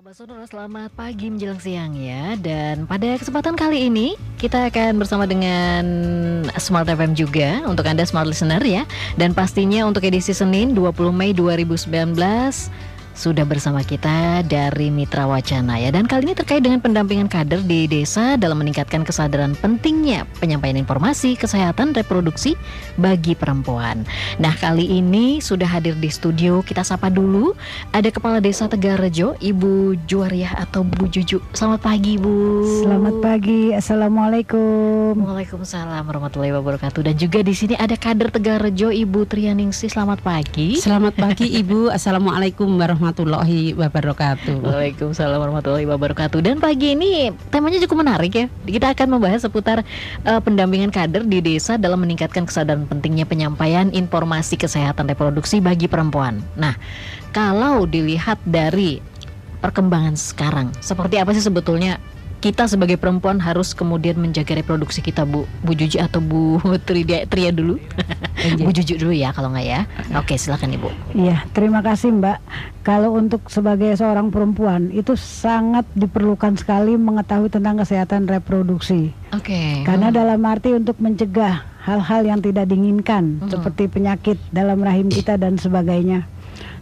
Sahabat Sonora, selamat pagi menjelang siang ya. Dan pada kesempatan kali ini kita akan bersama dengan Smart FM juga Untuk Anda Smart Listener ya. Dan pastinya untuk edisi Senin 20 Mei 2019 sudah bersama kita dari Mitra Wacana ya dan kali ini terkait dengan pendampingan kader di desa dalam meningkatkan kesadaran pentingnya penyampaian informasi kesehatan reproduksi bagi perempuan. Nah kali ini sudah hadir di studio kita sapa dulu ada Kepala Desa Tegarejo Ibu Juariah atau Bu Juju. Selamat pagi Bu. Selamat pagi. Assalamualaikum. Waalaikumsalam warahmatullahi wabarakatuh dan juga di sini ada kader Tegarejo Ibu Trianingsi. Selamat pagi. Selamat pagi Ibu. Assalamualaikum warahmatullahi warahmatullahi wabarakatuh. Waalaikumsalam warahmatullahi wabarakatuh. Dan pagi ini temanya cukup menarik ya. Kita akan membahas seputar uh, pendampingan kader di desa dalam meningkatkan kesadaran pentingnya penyampaian informasi kesehatan reproduksi bagi perempuan. Nah, kalau dilihat dari perkembangan sekarang, seperti apa sih sebetulnya kita sebagai perempuan harus kemudian menjaga reproduksi kita Bu. Bu Juji atau Bu Tria, Tria dulu. Bu Juju dulu ya kalau nggak ya. Oke silakan Ibu. Iya terima kasih Mbak. Kalau untuk sebagai seorang perempuan itu sangat diperlukan sekali mengetahui tentang kesehatan reproduksi. Oke. Okay. Karena hmm. dalam arti untuk mencegah hal-hal yang tidak diinginkan hmm. Seperti penyakit dalam rahim kita dan sebagainya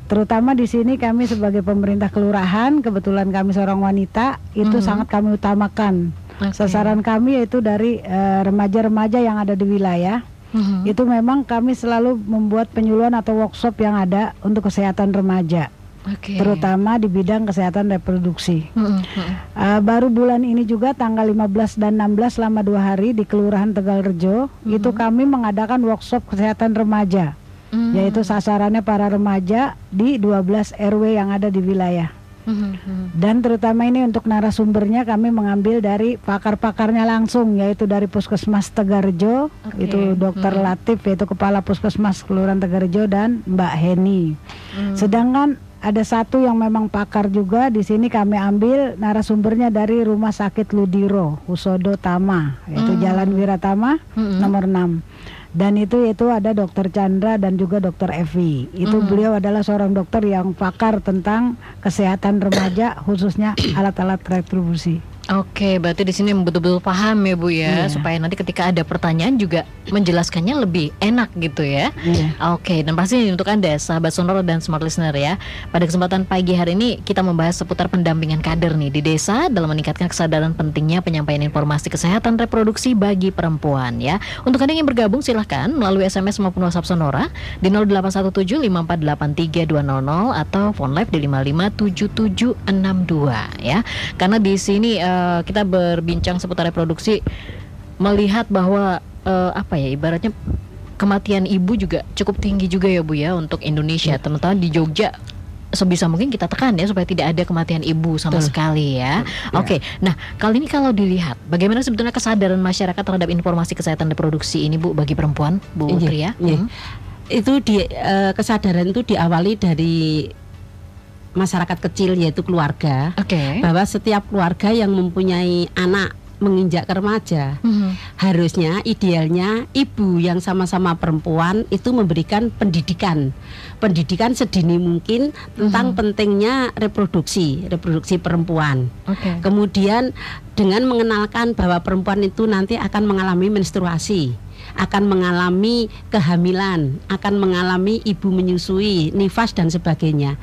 terutama di sini kami sebagai pemerintah kelurahan kebetulan kami seorang wanita itu mm -hmm. sangat kami utamakan okay. sasaran kami yaitu dari eh, remaja-remaja uh, yang ada di wilayah mm -hmm. itu memang kami selalu membuat penyuluhan atau workshop yang ada untuk kesehatan remaja okay. terutama di bidang kesehatan reproduksi. Mm -hmm. uh, baru bulan ini juga tanggal 15 dan 16 selama dua hari di Kelurahan Tegal Rejo mm -hmm. itu kami mengadakan workshop kesehatan remaja hmm. yaitu sasarannya para remaja di 12 RW yang ada di wilayah. Hmm. Dan terutama ini untuk narasumbernya kami mengambil dari pakar-pakarnya langsung yaitu dari Puskesmas Tegarjo okay. itu Dokter hmm. Latif yaitu Kepala Puskesmas Kelurahan Tegarjo dan Mbak Heni. Hmm. Sedangkan ada satu yang memang pakar juga di sini kami ambil narasumbernya dari Rumah Sakit Ludiro Husodo Tama yaitu hmm. Jalan Wiratama hmm. nomor 6 dan itu itu ada dokter Chandra dan juga dokter Evi itu mm. beliau adalah seorang dokter yang pakar tentang kesehatan remaja khususnya alat-alat retribusi Oke, berarti di sini betul-betul paham ya Bu ya, yeah. supaya nanti ketika ada pertanyaan juga menjelaskannya lebih enak gitu ya. Yeah. Oke, dan pasti untuk Anda sahabat Sonoro dan Smart Listener ya, pada kesempatan pagi hari ini kita membahas seputar pendampingan kader nih di desa dalam meningkatkan kesadaran pentingnya penyampaian informasi kesehatan reproduksi bagi perempuan ya. Untuk Anda yang bergabung silahkan melalui SMS maupun WhatsApp Sonora di 081754832000 atau phone live di 557762 ya. Karena di sini uh, Eh, kita berbincang seputar reproduksi melihat bahwa uh, apa ya ibaratnya kematian ibu juga cukup tinggi juga ya Bu ya untuk Indonesia. Ya. Teman-teman di Jogja sebisa mungkin kita tekan ya supaya tidak ada kematian ibu sama Betul. sekali ya. ya. Oke, okay. nah kali ini kalau dilihat bagaimana sebetulnya kesadaran masyarakat terhadap informasi kesehatan reproduksi ini Bu bagi perempuan Bu iya, Tria? Iya. Hmm. Itu di uh, kesadaran itu diawali dari masyarakat kecil yaitu keluarga okay. bahwa setiap keluarga yang mempunyai anak menginjak ke remaja mm-hmm. harusnya idealnya ibu yang sama-sama perempuan itu memberikan pendidikan pendidikan sedini mungkin tentang mm-hmm. pentingnya reproduksi reproduksi perempuan okay. kemudian dengan mengenalkan bahwa perempuan itu nanti akan mengalami menstruasi akan mengalami kehamilan, akan mengalami ibu menyusui, nifas dan sebagainya.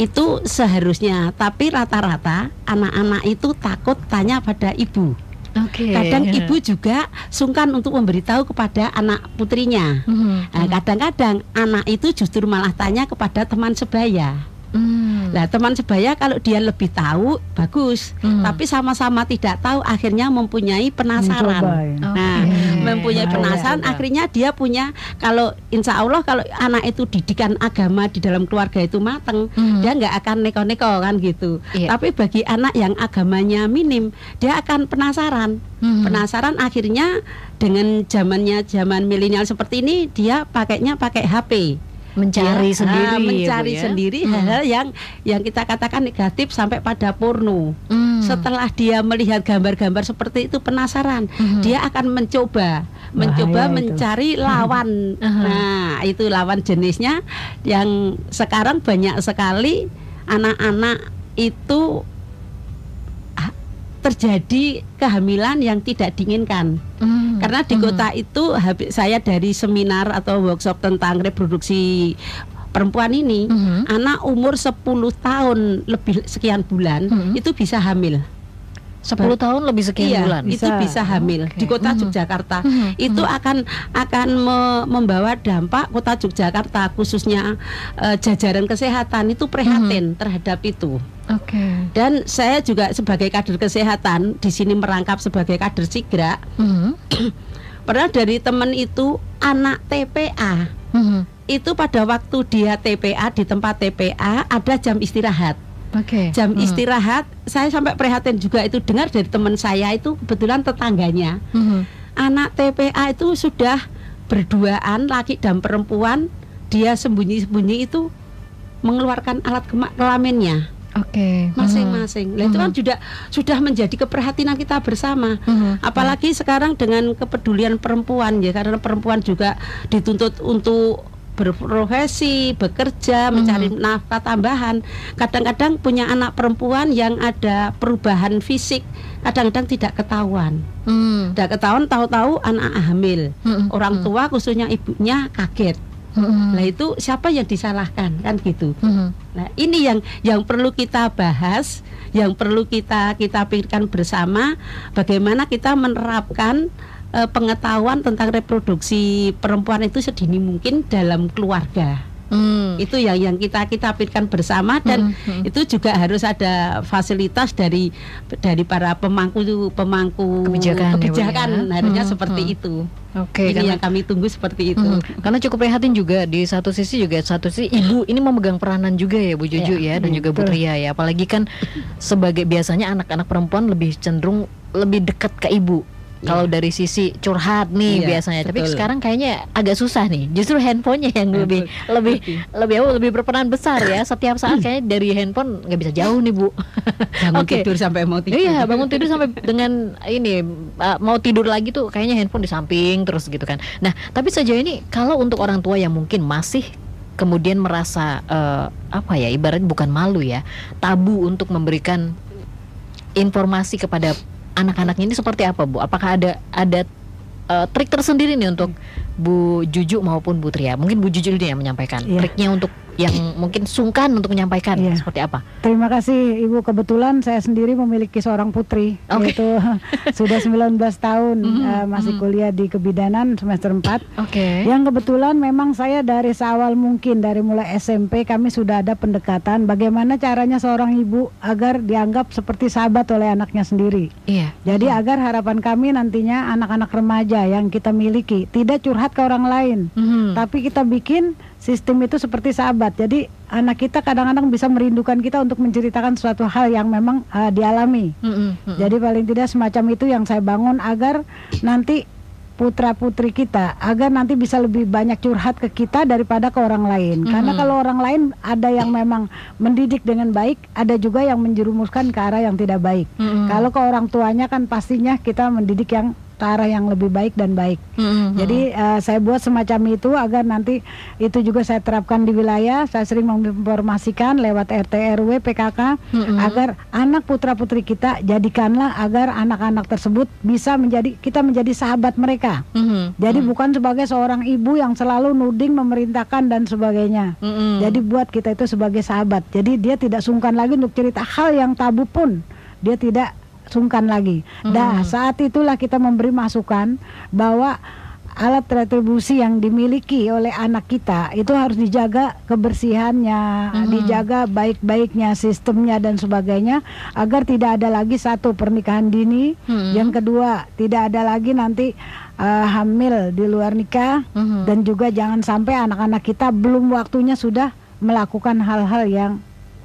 Itu seharusnya, tapi rata-rata anak-anak itu takut tanya pada ibu. Okay. Kadang ibu juga sungkan untuk memberitahu kepada anak putrinya. Mm -hmm. kadang-kadang anak itu justru malah tanya kepada teman sebaya. Hmm. Nah, teman sebaya kalau dia lebih tahu bagus, hmm. tapi sama-sama tidak tahu akhirnya mempunyai penasaran. Mencoba, ya. Nah, okay. mempunyai penasaran ya, ya. akhirnya dia punya kalau insya Allah kalau anak itu didikan agama di dalam keluarga itu mateng, hmm. dia nggak akan neko-neko kan gitu. Yeah. Tapi bagi anak yang agamanya minim, dia akan penasaran. Hmm. Penasaran akhirnya dengan zamannya zaman milenial seperti ini dia pakainya pakai HP mencari ya, sendiri mencari ya, sendiri hmm. hal-hal yang yang kita katakan negatif sampai pada porno. Hmm. Setelah dia melihat gambar-gambar seperti itu penasaran, hmm. dia akan mencoba mencoba Bahaya mencari itu. lawan. Hmm. Nah, itu lawan jenisnya yang sekarang banyak sekali anak-anak itu terjadi kehamilan yang tidak diinginkan. Mm. Karena di kota mm. itu saya dari seminar atau workshop tentang reproduksi perempuan ini, mm -hmm. anak umur 10 tahun lebih sekian bulan mm -hmm. itu bisa hamil. 10 tahun lebih sekian iya, bulan bisa. itu bisa hamil okay. di kota mm-hmm. Yogyakarta mm -hmm. itu mm -hmm. akan akan me membawa dampak kota Yogyakarta khususnya uh, jajaran kesehatan itu prihatin mm -hmm. terhadap itu. Oke. Okay. Dan saya juga sebagai kader kesehatan di sini merangkap sebagai kader Sigra. Mm -hmm. Pernah dari teman itu anak TPA. Mm -hmm. Itu pada waktu dia TPA di tempat TPA ada jam istirahat. Okay. Jam hmm. istirahat, saya sampai prihatin juga itu dengar dari teman saya itu kebetulan tetangganya. Hmm. Anak TPA itu sudah berduaan laki dan perempuan, dia sembunyi-sembunyi itu mengeluarkan alat kelaminnya. Oke, okay. masing-masing. Nah, itu kan sudah sudah menjadi keprihatinan kita bersama. Hmm. Apalagi sekarang dengan kepedulian perempuan ya, karena perempuan juga dituntut untuk berprofesi, bekerja, mm-hmm. mencari nafkah tambahan. Kadang-kadang punya anak perempuan yang ada perubahan fisik, kadang-kadang tidak ketahuan. Mm. Tidak ketahuan, tahu-tahu anak hamil. Mm-hmm. Orang tua khususnya ibunya kaget. Mm-hmm. Nah itu siapa yang disalahkan kan gitu. Mm-hmm. Nah ini yang yang perlu kita bahas, yang perlu kita kita pikirkan bersama, bagaimana kita menerapkan uh, pengetahuan tentang reproduksi perempuan itu sedini mungkin dalam keluarga. Hmm. Itu yang yang kita kita pikirkan bersama dan hmm, hmm. itu juga harus ada fasilitas dari dari para pemangku pemangku kebijakan, ya, kebijakan ya, harusnya hmm, seperti hmm. itu. Oke, ini karena, yang kami tunggu seperti itu. Hmm, karena cukup prihatin juga di satu sisi juga satu sisi ibu ini memegang peranan juga ya Bu Juju ya, ya dan juga Bu Tria ya. Apalagi kan sebagai biasanya anak-anak perempuan lebih cenderung lebih dekat ke ibu kalau iya. dari sisi curhat nih yeah, biasanya, betul. tapi sekarang kayaknya agak susah nih. Justru handphonenya yang lebih lebih lebih lebih lebih berperan besar ya. Setiap saat kayaknya dari handphone nggak bisa jauh nih bu. Bangun okay. tidur sampai mau tidur. Iya bangun tidur sampai dengan ini uh, mau tidur lagi tuh kayaknya handphone di samping terus gitu kan. Nah tapi sejauh ini kalau untuk orang tua yang mungkin masih kemudian merasa uh, apa ya ibarat bukan malu ya tabu untuk memberikan informasi kepada anak-anaknya ini seperti apa Bu? Apakah ada ada uh, trik tersendiri nih untuk Bu Juju maupun Bu Tria? Mungkin Bu Juju ini yang menyampaikan yeah. triknya untuk yang mungkin sungkan untuk menyampaikan yeah. seperti apa? Terima kasih Ibu. Kebetulan saya sendiri memiliki seorang putri okay. yaitu sudah 19 tahun mm -hmm. uh, masih kuliah di kebidanan semester 4. Oke. Okay. Yang kebetulan memang saya dari seawal mungkin dari mulai SMP kami sudah ada pendekatan bagaimana caranya seorang ibu agar dianggap seperti sahabat oleh anaknya sendiri. Iya. Jadi mm. agar harapan kami nantinya anak-anak remaja yang kita miliki tidak curhat ke orang lain, mm -hmm. tapi kita bikin sistem itu seperti sahabat. Jadi anak kita kadang-kadang bisa merindukan kita untuk menceritakan suatu hal yang memang uh, dialami. Mm -hmm. Jadi paling tidak semacam itu yang saya bangun agar nanti putra putri kita agar nanti bisa lebih banyak curhat ke kita daripada ke orang lain. Mm -hmm. Karena kalau orang lain ada yang memang mendidik dengan baik, ada juga yang menjerumuskan ke arah yang tidak baik. Mm -hmm. Kalau ke orang tuanya kan pastinya kita mendidik yang ke arah yang lebih baik dan baik. Mm-hmm. Jadi uh, saya buat semacam itu agar nanti itu juga saya terapkan di wilayah. Saya sering menginformasikan lewat RT RW PKK mm-hmm. agar anak putra putri kita jadikanlah agar anak-anak tersebut bisa menjadi kita menjadi sahabat mereka. Mm-hmm. Jadi mm-hmm. bukan sebagai seorang ibu yang selalu nuding memerintahkan dan sebagainya. Mm-hmm. Jadi buat kita itu sebagai sahabat. Jadi dia tidak sungkan lagi untuk cerita hal yang tabu pun dia tidak sungkan lagi. Hmm. Nah, saat itulah kita memberi masukan bahwa alat retribusi yang dimiliki oleh anak kita itu harus dijaga kebersihannya, hmm. dijaga baik-baiknya sistemnya dan sebagainya agar tidak ada lagi satu pernikahan dini, hmm. yang kedua tidak ada lagi nanti uh, hamil di luar nikah hmm. dan juga jangan sampai anak-anak kita belum waktunya sudah melakukan hal-hal yang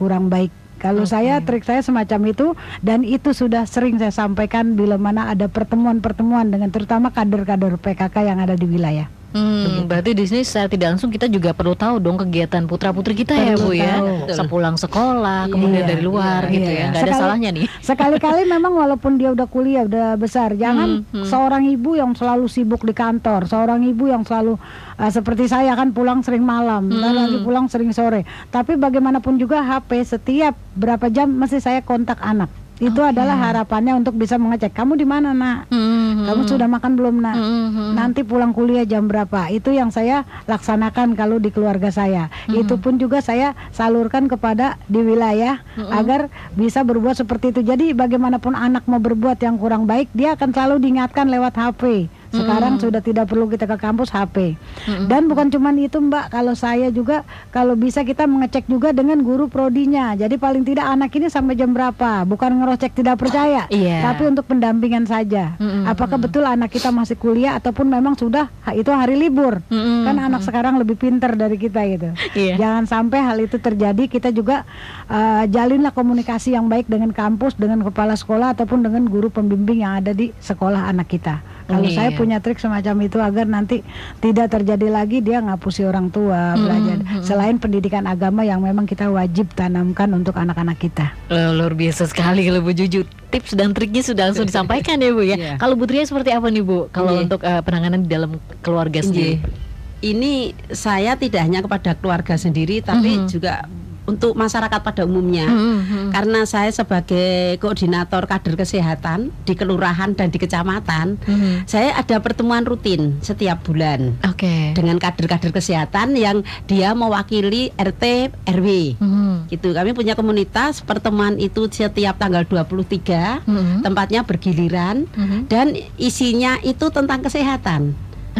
kurang baik. Kalau okay. saya trik saya semacam itu dan itu sudah sering saya sampaikan bila mana ada pertemuan-pertemuan dengan terutama kader-kader PKK yang ada di wilayah. Hmm, berarti di sini secara tidak langsung kita juga perlu tahu dong kegiatan putra putri kita ya, perlu ya Bu ya. Sepulang sekolah, iya, kemudian dari luar iya, gitu iya. ya. Gak ada salahnya nih. Sekali-kali memang walaupun dia udah kuliah, udah besar, jangan hmm, hmm. seorang ibu yang selalu sibuk di kantor, seorang ibu yang selalu uh, seperti saya kan pulang sering malam, hmm. dan lagi pulang sering sore. Tapi bagaimanapun juga HP setiap berapa jam mesti saya kontak anak. Itu okay. adalah harapannya untuk bisa mengecek kamu di mana nak, mm-hmm. kamu sudah makan belum nak, mm-hmm. nanti pulang kuliah jam berapa. Itu yang saya laksanakan kalau di keluarga saya. Mm-hmm. Itu pun juga saya salurkan kepada di wilayah mm-hmm. agar bisa berbuat seperti itu. Jadi bagaimanapun anak mau berbuat yang kurang baik, dia akan selalu diingatkan lewat HP. Sekarang hmm. sudah tidak perlu kita ke kampus HP. Hmm. Dan bukan cuma itu Mbak, kalau saya juga kalau bisa kita mengecek juga dengan guru prodinya. Jadi paling tidak anak ini sampai jam berapa, bukan ngerocek tidak percaya, yeah. tapi untuk pendampingan saja. Hmm. Apakah betul anak kita masih kuliah ataupun memang sudah itu hari libur? Hmm. Kan anak sekarang lebih pintar dari kita gitu. Yeah. Jangan sampai hal itu terjadi. Kita juga uh, jalinlah komunikasi yang baik dengan kampus, dengan kepala sekolah ataupun dengan guru pembimbing yang ada di sekolah anak kita. Kalau iya. saya punya trik semacam itu agar nanti tidak terjadi lagi dia ngapusi orang tua hmm, belajar. Hmm. Selain pendidikan agama yang memang kita wajib tanamkan untuk anak-anak kita. Oh, luar biasa sekali kalau Bu Juju. Tips dan triknya sudah langsung disampaikan ya Bu ya. Yeah. Kalau Bu Tria seperti apa nih Bu? Kalau yeah. untuk uh, penanganan di dalam keluarga sendiri? Ini saya tidak hanya kepada keluarga sendiri tapi mm -hmm. juga untuk masyarakat pada umumnya. Hmm, hmm. Karena saya sebagai koordinator kader kesehatan di kelurahan dan di kecamatan, hmm. saya ada pertemuan rutin setiap bulan. Okay. Dengan kader-kader kesehatan yang dia mewakili RT RW. Hmm. Gitu. Kami punya komunitas pertemuan itu setiap tanggal 23, hmm. tempatnya bergiliran hmm. dan isinya itu tentang kesehatan.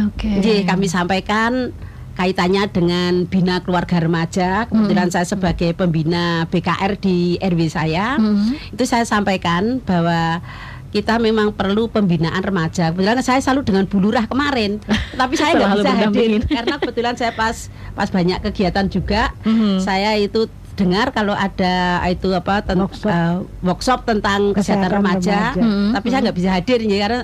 Oke. Okay. Jadi kami sampaikan kaitannya dengan bina keluarga remaja. Kebetulan hmm. saya sebagai pembina BKR di RW saya, hmm. itu saya sampaikan bahwa kita memang perlu pembinaan remaja. Kebetulan saya selalu dengan bulurah kemarin, tapi saya nggak bisa hadir karena kebetulan saya pas pas banyak kegiatan juga. -hmm. Saya itu dengar kalau ada itu apa workshop, uh, workshop tentang kesehatan, kesehatan remaja, remaja. -hmm. tapi saya nggak bisa hadir ya karena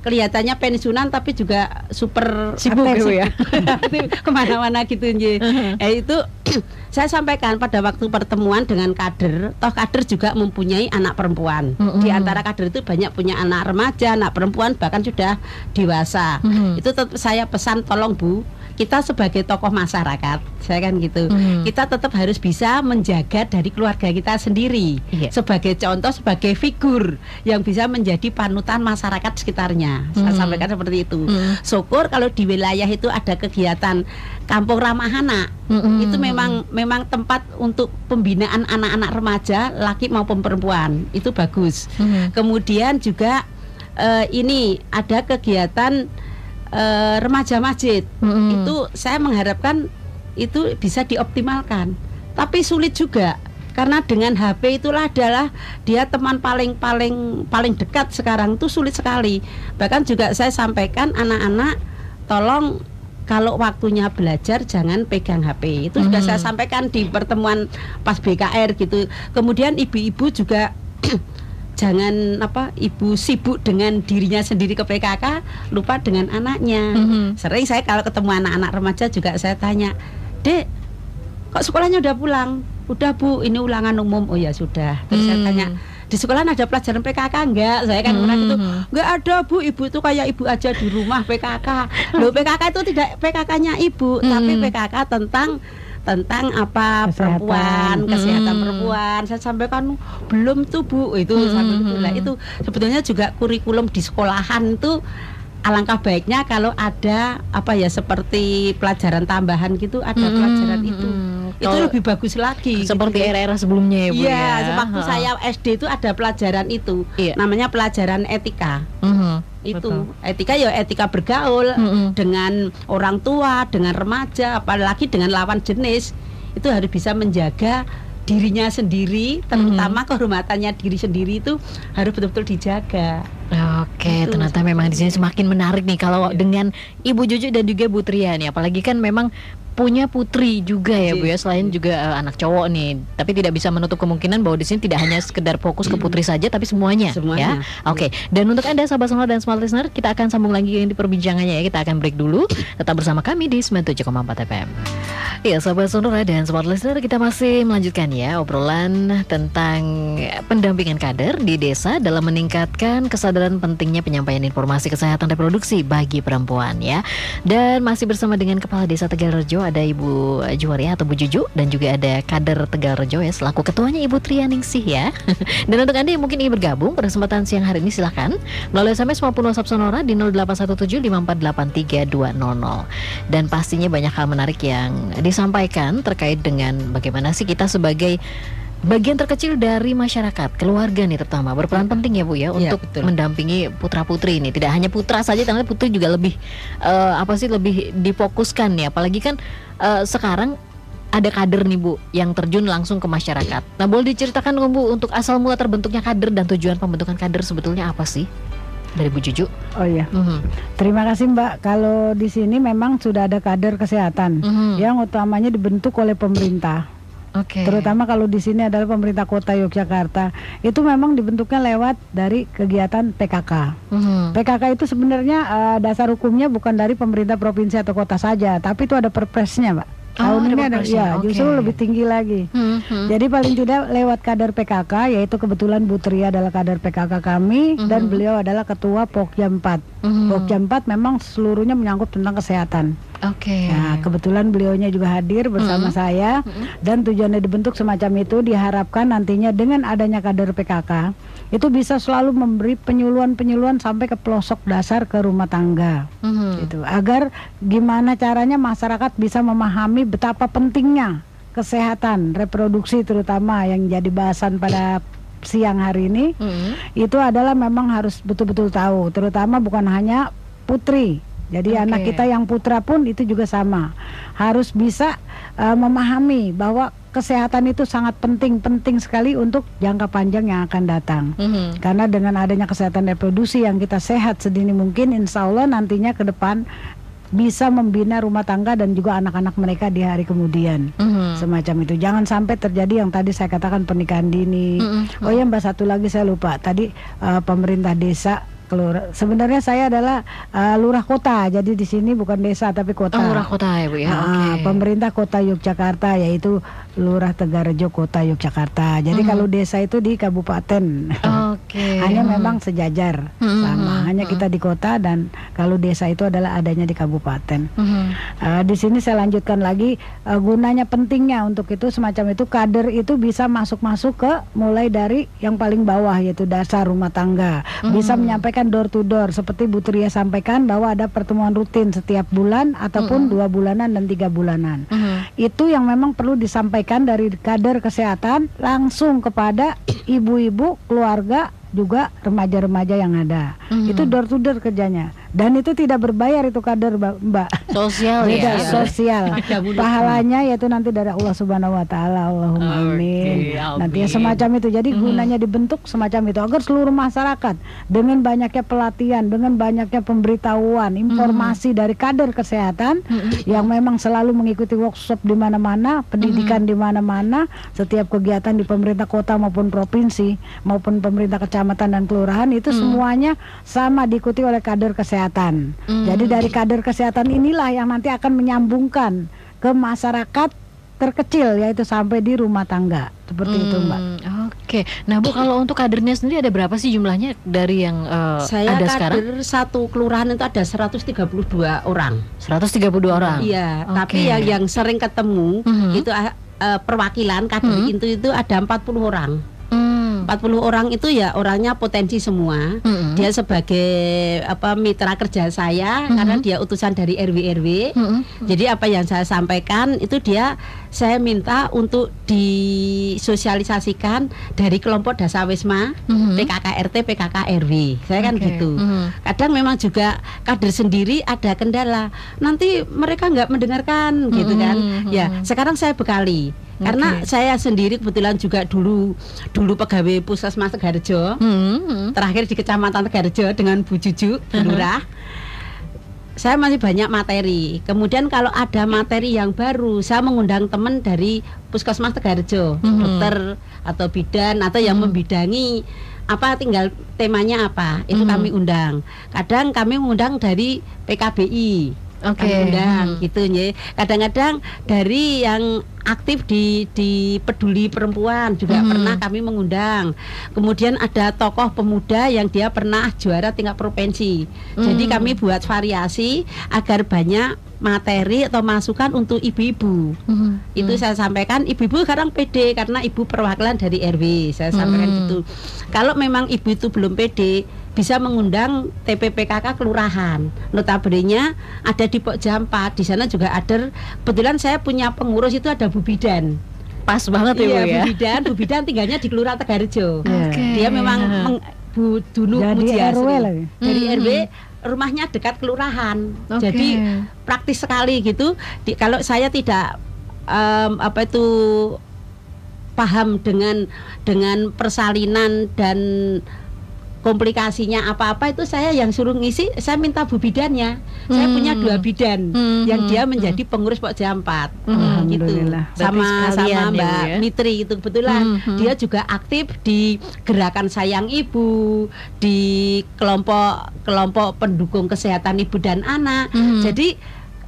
kelihatannya pensiunan tapi juga super sibuk gitu ya ke mana-mana gitu ya uh-huh. itu saya sampaikan pada waktu pertemuan dengan kader toh kader juga mempunyai anak perempuan uh-huh. di antara kader itu banyak punya anak remaja anak perempuan bahkan sudah dewasa uh-huh. itu tetap saya pesan tolong bu kita sebagai tokoh masyarakat, saya kan gitu, hmm. kita tetap harus bisa menjaga dari keluarga kita sendiri iya. sebagai contoh, sebagai figur yang bisa menjadi panutan masyarakat sekitarnya. Hmm. Saya sampaikan seperti itu. Hmm. Syukur kalau di wilayah itu ada kegiatan kampung ramah anak, hmm. itu memang memang tempat untuk pembinaan anak-anak remaja, laki maupun perempuan, itu bagus. Hmm. Kemudian juga uh, ini ada kegiatan uh, remaja masjid. Hmm. itu saya mengharapkan itu bisa dioptimalkan. Tapi sulit juga karena dengan HP itulah adalah dia teman paling paling paling dekat sekarang itu sulit sekali. Bahkan juga saya sampaikan anak-anak tolong kalau waktunya belajar jangan pegang HP itu sudah saya sampaikan di pertemuan pas BKR gitu. Kemudian ibu-ibu juga jangan apa ibu sibuk dengan dirinya sendiri ke PKK lupa dengan anaknya. Mm-hmm. sering saya kalau ketemu anak-anak remaja juga saya tanya dek kok sekolahnya udah pulang? Udah bu ini ulangan umum. Oh ya sudah. Terus mm. saya tanya di sekolah ada pelajaran PKK enggak? Saya kan mm itu enggak ada bu. Ibu itu kayak ibu aja di rumah PKK loh PKK itu tidak PKK-nya ibu mm. tapi PKK tentang tentang apa kesehatan. perempuan kesehatan hmm. perempuan saya sampaikan belum tuh bu itu hmm. sampai itu sebetulnya juga kurikulum di sekolahan itu alangkah baiknya kalau ada apa ya seperti pelajaran tambahan gitu ada hmm, pelajaran itu hmm, itu lebih bagus lagi seperti gitu. era-era sebelumnya ya bu ya, ya. waktu saya SD itu ada pelajaran itu iya. namanya pelajaran etika hmm, itu betul. etika ya etika bergaul hmm. dengan orang tua dengan remaja apalagi dengan lawan jenis itu harus bisa menjaga dirinya sendiri terutama mm -hmm. kehormatannya diri sendiri itu harus betul-betul dijaga. Oke, gitu. ternyata memang di sini semakin menarik nih kalau yeah. dengan Ibu Juju dan juga Bu Tria nih, apalagi kan memang punya putri juga ya Bu ya selain juga uh, anak cowok nih. Tapi tidak bisa menutup kemungkinan bahwa di sini tidak hanya sekedar fokus ke putri saja tapi semuanya, semuanya. ya. Oke. Okay. Dan untuk Anda sahabat sonora dan smart listener, kita akan sambung lagi di perbincangannya ya. Kita akan break dulu. Tetap bersama kami di 97,4 FM. Ya, sahabat sonora dan smart listener, kita masih melanjutkan ya obrolan tentang pendampingan kader di desa dalam meningkatkan kesadaran pentingnya penyampaian informasi kesehatan reproduksi bagi perempuan ya. Dan masih bersama dengan Kepala Desa Tegalrejo ada Ibu Juwaria atau Bu Juju dan juga ada kader Tegal Rejo ya selaku ketuanya Ibu Trianingsih ya. dan untuk Anda yang mungkin ingin bergabung pada kesempatan siang hari ini silahkan melalui SMS maupun WhatsApp Sonora di 081754832000. Dan pastinya banyak hal menarik yang disampaikan terkait dengan bagaimana sih kita sebagai bagian terkecil dari masyarakat, keluarga nih terutama berperan ya. penting ya Bu ya, ya untuk betul. mendampingi putra putri ini. Tidak hanya putra saja, ternyata putri juga lebih uh, apa sih lebih difokuskan ya. Apalagi kan uh, sekarang ada kader nih Bu yang terjun langsung ke masyarakat. Nah boleh diceritakan Bu untuk asal mula terbentuknya kader dan tujuan pembentukan kader sebetulnya apa sih? dari Bu Juju. Oh iya. Mm -hmm. Terima kasih Mbak. Kalau di sini memang sudah ada kader kesehatan mm -hmm. yang utamanya dibentuk oleh pemerintah. Okay. Terutama kalau di sini adalah pemerintah kota Yogyakarta. Itu memang dibentuknya lewat dari kegiatan PKK. Mm-hmm. PKK itu sebenarnya uh, dasar hukumnya bukan dari pemerintah provinsi atau kota saja, tapi itu ada perpresnya, Mbak. Oh, Tahun ini ada ya okay. justru lebih tinggi lagi. Mm-hmm. Jadi paling tidak lewat kader PKK yaitu kebetulan Bu Tri adalah kader PKK kami mm-hmm. dan beliau adalah ketua Pokja 4. Mm-hmm. Pokja 4 memang seluruhnya menyangkut tentang kesehatan. Oke. Okay. Nah, kebetulan beliaunya juga hadir bersama mm -hmm. saya mm -hmm. dan tujuannya dibentuk semacam itu diharapkan nantinya dengan adanya kader PKK itu bisa selalu memberi penyuluhan-penyuluhan sampai ke pelosok dasar ke rumah tangga. Mm -hmm. Gitu. Agar gimana caranya masyarakat bisa memahami betapa pentingnya kesehatan reproduksi terutama yang jadi bahasan pada siang hari ini. Mm -hmm. Itu adalah memang harus betul-betul tahu terutama bukan hanya putri jadi okay. anak kita yang putra pun itu juga sama. Harus bisa uh, memahami bahwa kesehatan itu sangat penting, penting sekali untuk jangka panjang yang akan datang. Mm -hmm. Karena dengan adanya kesehatan reproduksi yang kita sehat sedini mungkin, insya Allah nantinya ke depan bisa membina rumah tangga dan juga anak-anak mereka di hari kemudian mm -hmm. semacam itu jangan sampai terjadi yang tadi saya katakan pernikahan dini mm -hmm. oh ya mbak satu lagi saya lupa tadi uh, pemerintah desa kelurahan. Sebenarnya saya adalah uh, lurah kota, jadi di sini bukan desa tapi kota. Oh, lurah kota ya bu ya. Nah, okay. Pemerintah kota Yogyakarta yaitu Lurah Tegarejo Kota Yogyakarta. Jadi mm -hmm. kalau desa itu di kabupaten. Oke. Okay. Hanya mm -hmm. memang sejajar mm -hmm. sama. Hanya kita di kota dan kalau desa itu adalah adanya di kabupaten. Mm -hmm. uh, di sini saya lanjutkan lagi uh, gunanya pentingnya untuk itu semacam itu kader itu bisa masuk-masuk ke mulai dari yang paling bawah yaitu dasar rumah tangga. Mm -hmm. Bisa menyampaikan door to door seperti Bu Tria sampaikan bahwa ada pertemuan rutin setiap bulan ataupun mm -hmm. dua bulanan dan tiga bulanan. Mm -hmm. Itu yang memang perlu disampaikan disampaikan dari kader kesehatan langsung kepada ibu-ibu, keluarga, juga remaja-remaja yang ada. Mm-hmm. Itu door to door kerjanya dan itu tidak berbayar itu kader mbak. Sosial Beda, ya sosial. Pahalanya yaitu nanti dari Allah Subhanahu Wa Taala. Allahumma amin. nanti yang semacam itu. Jadi hmm. gunanya dibentuk semacam itu agar seluruh masyarakat dengan banyaknya pelatihan dengan banyaknya pemberitahuan informasi hmm. dari kader kesehatan hmm. yang memang selalu mengikuti workshop di mana-mana pendidikan hmm. di mana-mana setiap kegiatan di pemerintah kota maupun provinsi maupun pemerintah kecamatan dan kelurahan itu hmm. semuanya sama diikuti oleh kader kesehatan kesehatan. Hmm. Jadi dari kader kesehatan inilah yang nanti akan menyambungkan ke masyarakat terkecil yaitu sampai di rumah tangga seperti hmm, itu mbak. Oke, okay. nah bu kalau untuk kadernya sendiri ada berapa sih jumlahnya dari yang uh, Saya ada sekarang? Saya satu kelurahan itu ada 132 orang. 132 orang. Iya, okay. tapi yang yang sering ketemu -hmm. itu uh, perwakilan kader -hmm. itu itu ada 40 orang. 40 orang itu ya orangnya potensi semua. Mm -hmm. Dia sebagai apa mitra kerja saya mm -hmm. karena dia utusan dari RW RW. Mm -hmm. Jadi apa yang saya sampaikan itu dia saya minta untuk disosialisasikan dari kelompok Dasawisma, mm -hmm. PKK RT, PKK RW. Saya kan gitu. Mm -hmm. Kadang memang juga kader sendiri ada kendala. Nanti mereka nggak mendengarkan mm -hmm. gitu kan. Mm -hmm. Ya, sekarang saya bekali karena saya sendiri kebetulan juga dulu dulu pegawai puskesmas Tegarjo hmm. terakhir di kecamatan Tegarjo dengan Bu Juju Lurah saya masih banyak materi. Kemudian kalau ada materi yang baru, saya mengundang teman dari Puskesmas Tegarjo, -hmm. dokter atau bidan atau yang -hmm. membidangi apa tinggal temanya apa, itu -hmm. kami undang. Kadang kami mengundang dari PKBI Oke. Okay. undang hmm. gitu ya. Kadang-kadang dari yang aktif di di peduli perempuan juga hmm. pernah kami mengundang. Kemudian ada tokoh pemuda yang dia pernah juara tingkat provinsi. Hmm. Jadi kami buat variasi agar banyak materi atau masukan untuk ibu-ibu. Hmm. Itu hmm. saya sampaikan ibu-ibu sekarang PD karena ibu perwakilan dari RW. Saya sampaikan hmm. gitu. Kalau memang ibu itu belum PD, bisa mengundang TPPKK kelurahan. Notabene ada di Pok Jampat, di sana juga ada kebetulan saya punya pengurus itu ada Bu Bidan. Pas banget ya, iya, Bu ya. Bu Bidan, Bu Bidan tinggalnya di Kelurahan Tegarjo. Okay. Dia memang meng, Bu Dunu Dari RW lagi. Dari hmm. RW rumahnya dekat kelurahan. Okay. Jadi praktis sekali gitu. Di, kalau saya tidak um, apa itu paham dengan dengan persalinan dan komplikasinya apa-apa itu saya yang suruh ngisi saya minta bu bidannya hmm. saya punya dua bidan hmm. yang dia menjadi pengurus Pok Jampat hmm. gitu sama sama Mbak ya. Mitri itu kebetulan hmm. dia juga aktif di gerakan sayang ibu di kelompok kelompok pendukung kesehatan ibu dan anak hmm. jadi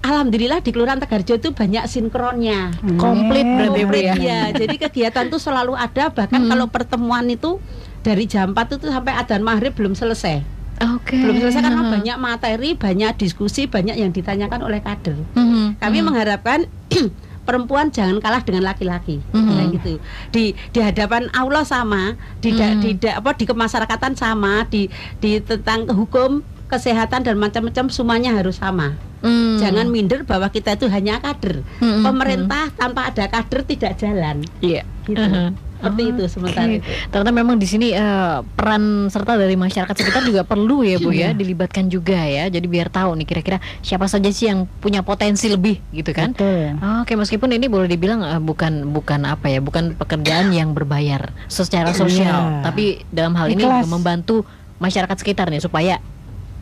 Alhamdulillah di Kelurahan Tegarjo itu banyak sinkronnya. Komplit berarti ya. ya. Jadi kegiatan itu selalu ada bahkan hmm. kalau pertemuan itu dari jam 4 itu sampai adzan maghrib belum selesai. Okay. Belum selesai karena banyak materi, banyak diskusi, banyak yang ditanyakan oleh kader. -hmm. Kami -hmm. mengharapkan perempuan jangan kalah dengan laki-laki, mm -hmm. gitu. Di di hadapan Allah sama, di mm -hmm. di apa di kemasyarakatan sama, di di tentang hukum kesehatan dan macam-macam semuanya harus sama. Mm. Jangan minder bahwa kita itu hanya kader. Mm -hmm. Pemerintah tanpa ada kader tidak jalan. Iya. Yeah. Gitu. Uh seperti itu sementara okay. itu. Ternyata memang di sini uh, peran serta dari masyarakat sekitar juga perlu ya Bu ya, iya. dilibatkan juga ya. Jadi biar tahu nih kira-kira siapa saja sih yang punya potensi lebih gitu kan. Betul. Oke, okay, meskipun ini boleh dibilang uh, bukan bukan apa ya, bukan pekerjaan yang berbayar secara sosial, yeah. tapi dalam hal ini membantu masyarakat sekitar nih supaya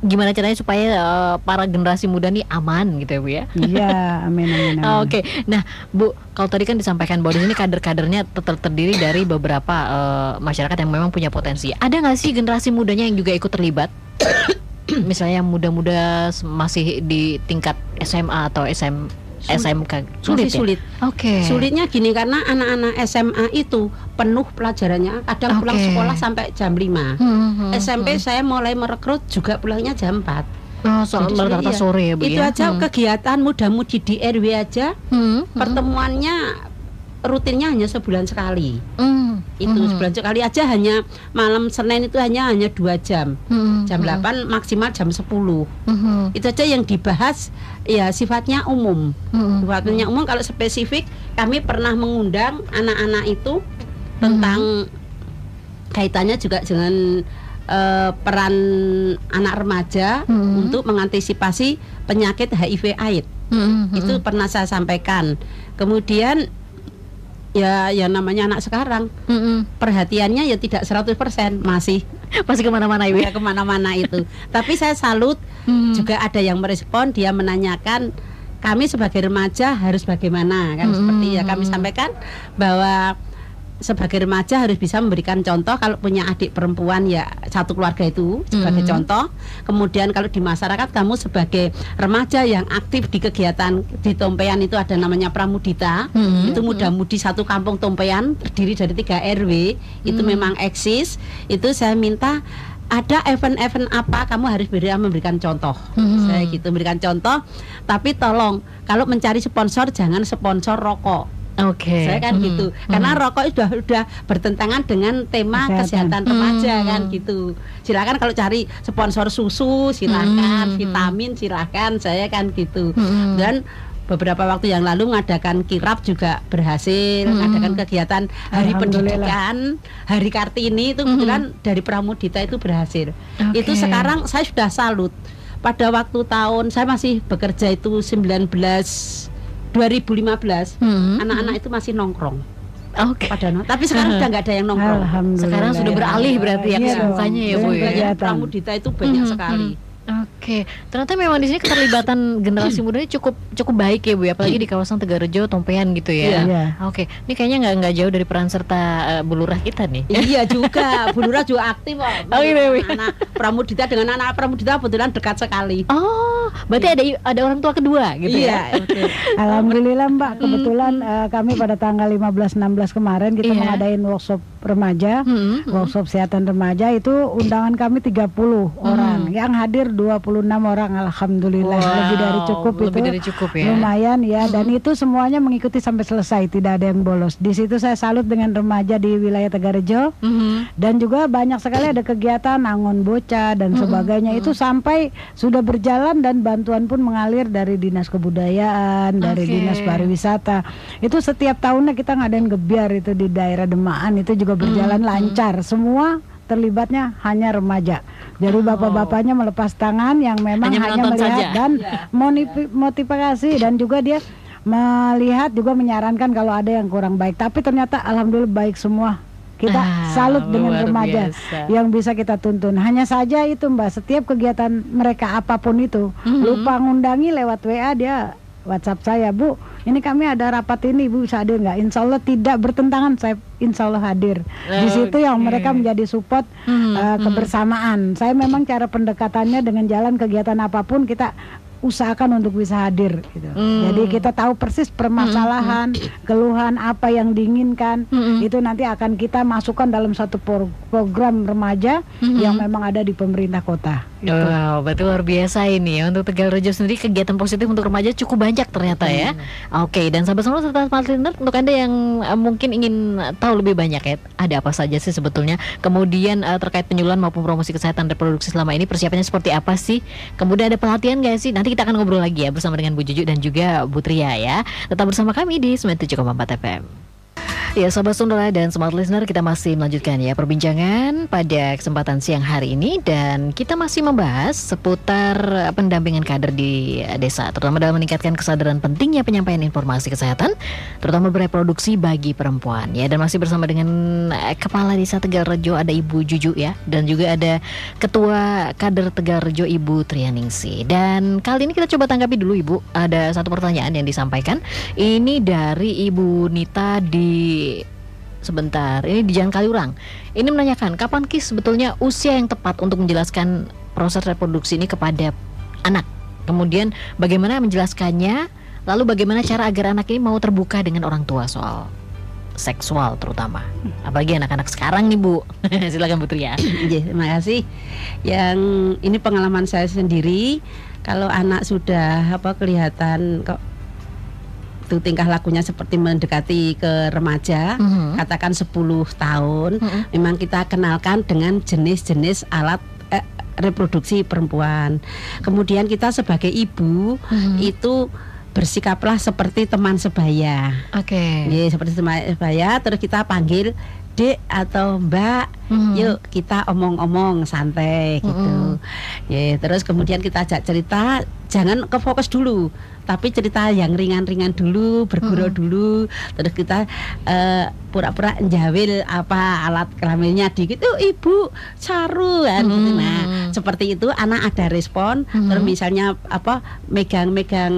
gimana caranya supaya uh, para generasi muda nih aman gitu ya Bu ya. Iya, amin amin. amin. Oke. Okay. Nah, Bu, kalau tadi kan disampaikan bahwa di sini kader-kadernya ter terdiri dari beberapa uh, masyarakat yang memang punya potensi. Ada nggak sih generasi mudanya yang juga ikut terlibat? Misalnya yang muda-muda masih di tingkat SMA atau SM SMK sulit Masih sulit. Ya? Oke. Okay. Sulitnya gini karena anak-anak SMA itu penuh pelajarannya, kadang okay. pulang sekolah sampai jam 5. Hmm, hmm, hmm, SMP hmm. saya mulai merekrut juga pulangnya jam 4. Oh, soal rata-rata iya. sore ya, Bu Itu ya? aja hmm. kegiatan muda-mudi di RW aja. Hmm, hmm. Pertemuannya rutinnya hanya sebulan sekali. Mm. Itu mm. sebulan sekali aja hanya malam Senin itu hanya hanya dua jam. Mm. Jam mm. 8 maksimal jam 10 mm. Itu aja yang dibahas ya sifatnya umum. Mm. Sifatnya umum kalau spesifik kami pernah mengundang anak-anak itu tentang mm. kaitannya juga dengan uh, peran anak remaja mm. untuk mengantisipasi penyakit HIV AIDS. Mm. Itu pernah saya sampaikan. Kemudian ya ya namanya anak sekarang mm -mm. perhatiannya ya tidak 100% masih masih ke mana-mana ibu ya ke mana-mana itu tapi saya salut mm. juga ada yang merespon dia menanyakan kami sebagai remaja harus bagaimana kan mm -hmm. seperti ya kami sampaikan bahwa sebagai remaja harus bisa memberikan contoh kalau punya adik perempuan ya satu keluarga itu sebagai mm -hmm. contoh. Kemudian kalau di masyarakat kamu sebagai remaja yang aktif di kegiatan di Tompean itu ada namanya Pramudita. Mm -hmm. Itu muda-mudi satu kampung Tompean terdiri dari tiga RW. Itu mm -hmm. memang eksis. Itu saya minta ada event-event apa kamu harus beri memberikan contoh. Hmm. Saya gitu memberikan contoh. Tapi tolong kalau mencari sponsor jangan sponsor rokok Oke. Okay. Saya kan hmm. gitu. Karena hmm. rokok sudah sudah bertentangan dengan tema kesehatan, kesehatan remaja hmm. kan gitu. Silakan kalau cari sponsor susu silakan, hmm. vitamin silakan, saya kan gitu. Hmm. Dan beberapa waktu yang lalu mengadakan kirap juga berhasil, hmm. mengadakan kegiatan hari pendidikan, hari Kartini itu kebetulan hmm. dari Pramudita itu berhasil. Okay. Itu sekarang saya sudah salut. Pada waktu tahun saya masih bekerja itu 19 2015 hmm. anak-anak itu masih nongkrong. Oke. Okay. tapi sekarang sudah nggak ada yang nongkrong. Sekarang sudah beralih berarti ya iya kesibukannya ya Bu ya. Pramudita itu banyak hmm. sekali. Hmm. Oke, ternyata memang di sini keterlibatan generasi muda ini cukup cukup baik ya bu, ya, apalagi di kawasan Tegarejo, Tompean gitu ya. Iya. Oke, ini kayaknya nggak nggak jauh dari peran serta uh, Bulurah kita nih. Iya juga, Bulurah juga aktif kok. Oh iya, iya. Anak Pramudita dengan anak Pramudita kebetulan dekat sekali. Oh, berarti ada ada orang tua kedua gitu iya, ya. Okay. Alhamdulillah Mbak, kebetulan uh, kami pada tanggal 15 16 kemarin kita yeah. mengadain workshop remaja, hmm, workshop kesehatan remaja itu undangan kami 30 hmm. orang. Yang hadir 26 orang alhamdulillah wow, lebih dari cukup lebih itu. dari cukup ya. Lumayan ya hmm. dan itu semuanya mengikuti sampai selesai, tidak ada yang bolos. Di situ saya salut dengan remaja di wilayah Tegarejo. Hmm. Dan juga banyak sekali ada kegiatan angon bocah dan hmm. sebagainya hmm. itu sampai sudah berjalan dan bantuan pun mengalir dari Dinas Kebudayaan, dari okay. Dinas Pariwisata. Itu setiap tahunnya kita ngadain gebiar itu di daerah Demaan itu juga berjalan hmm. lancar. Semua terlibatnya hanya remaja. Jadi oh. bapak-bapaknya melepas tangan yang memang hanya, hanya melihat saja. dan yeah. motivasi dan juga dia melihat juga menyarankan kalau ada yang kurang baik. Tapi ternyata alhamdulillah baik semua. Kita ah, salut dengan remaja biasa. yang bisa kita tuntun. Hanya saja itu Mbak, setiap kegiatan mereka apa pun itu, mm -hmm. lupa ngundangi lewat WA dia WhatsApp saya, Bu. Ini kami ada rapat ini, Bu bisa hadir nggak? Insya Allah tidak bertentangan, saya Insya Allah hadir. Di situ yang mereka menjadi support hmm, uh, kebersamaan. Saya memang cara pendekatannya dengan jalan kegiatan apa pun kita usahakan untuk bisa hadir gitu. Hmm. Jadi kita tahu persis permasalahan, hmm. keluhan apa yang diinginkan hmm. itu nanti akan kita masukkan dalam satu program remaja hmm. yang memang ada di pemerintah kota. Gitu. Wow, betul luar biasa ini ya untuk Tegal Rejo sendiri kegiatan positif untuk remaja cukup banyak ternyata ya. Hmm. Oke, okay, dan sahabat semua serta partner untuk anda yang uh, mungkin ingin tahu lebih banyak ya, ada apa saja sih sebetulnya? Kemudian uh, terkait penyuluhan maupun promosi kesehatan reproduksi selama ini persiapannya seperti apa sih? Kemudian ada pelatihan gak sih? Nanti kita akan ngobrol lagi ya bersama dengan Bu Juju dan juga Bu Tria ya. Tetap bersama kami di 97,4 FM. Ya Sobat Sundara dan Smart Listener kita masih melanjutkan ya perbincangan pada kesempatan siang hari ini. Dan kita masih membahas seputar pendampingan kader di desa Terutama dalam meningkatkan kesadaran pentingnya penyampaian informasi kesehatan Terutama bereproduksi bagi perempuan. Ya Dan masih bersama dengan eh, Kepala Desa Tegal Rejo ada Ibu Juju ya Dan juga ada Ketua Kader Tegal Rejo Ibu Trianingsi. Dan kali ini kita coba tanggapi dulu Ibu. Ada satu pertanyaan yang disampaikan. Ini dari Ibu Nita di sebentar. Ini di Jalan Kaliurang. Ini menanyakan kapan kis sebetulnya usia yang tepat untuk menjelaskan proses reproduksi ini kepada anak. Kemudian bagaimana menjelaskannya? Lalu bagaimana cara agar anak ini mau terbuka dengan orang tua soal seksual terutama apalagi anak-anak sekarang nih Bu silakan Bu Tria ya terima kasih yang ini pengalaman saya sendiri kalau anak sudah apa kelihatan kok itu tingkah lakunya seperti mendekati ke remaja, mm -hmm. katakan 10 tahun, mm -hmm. memang kita kenalkan dengan jenis-jenis alat eh, reproduksi perempuan. Kemudian kita sebagai ibu mm -hmm. itu bersikaplah seperti teman sebaya. Oke. Okay. seperti teman sebaya terus kita panggil Dek atau Mbak, hmm. yuk kita omong-omong santai gitu. Hmm. Ya, terus kemudian kita ajak cerita, jangan ke fokus dulu tapi cerita yang ringan-ringan dulu bergurau hmm. dulu terus kita uh, pura-pura njawil apa alat kelaminnya dikit oh ibu saru kan hmm. gitu nah seperti itu anak ada respon hmm. terus misalnya apa megang-megang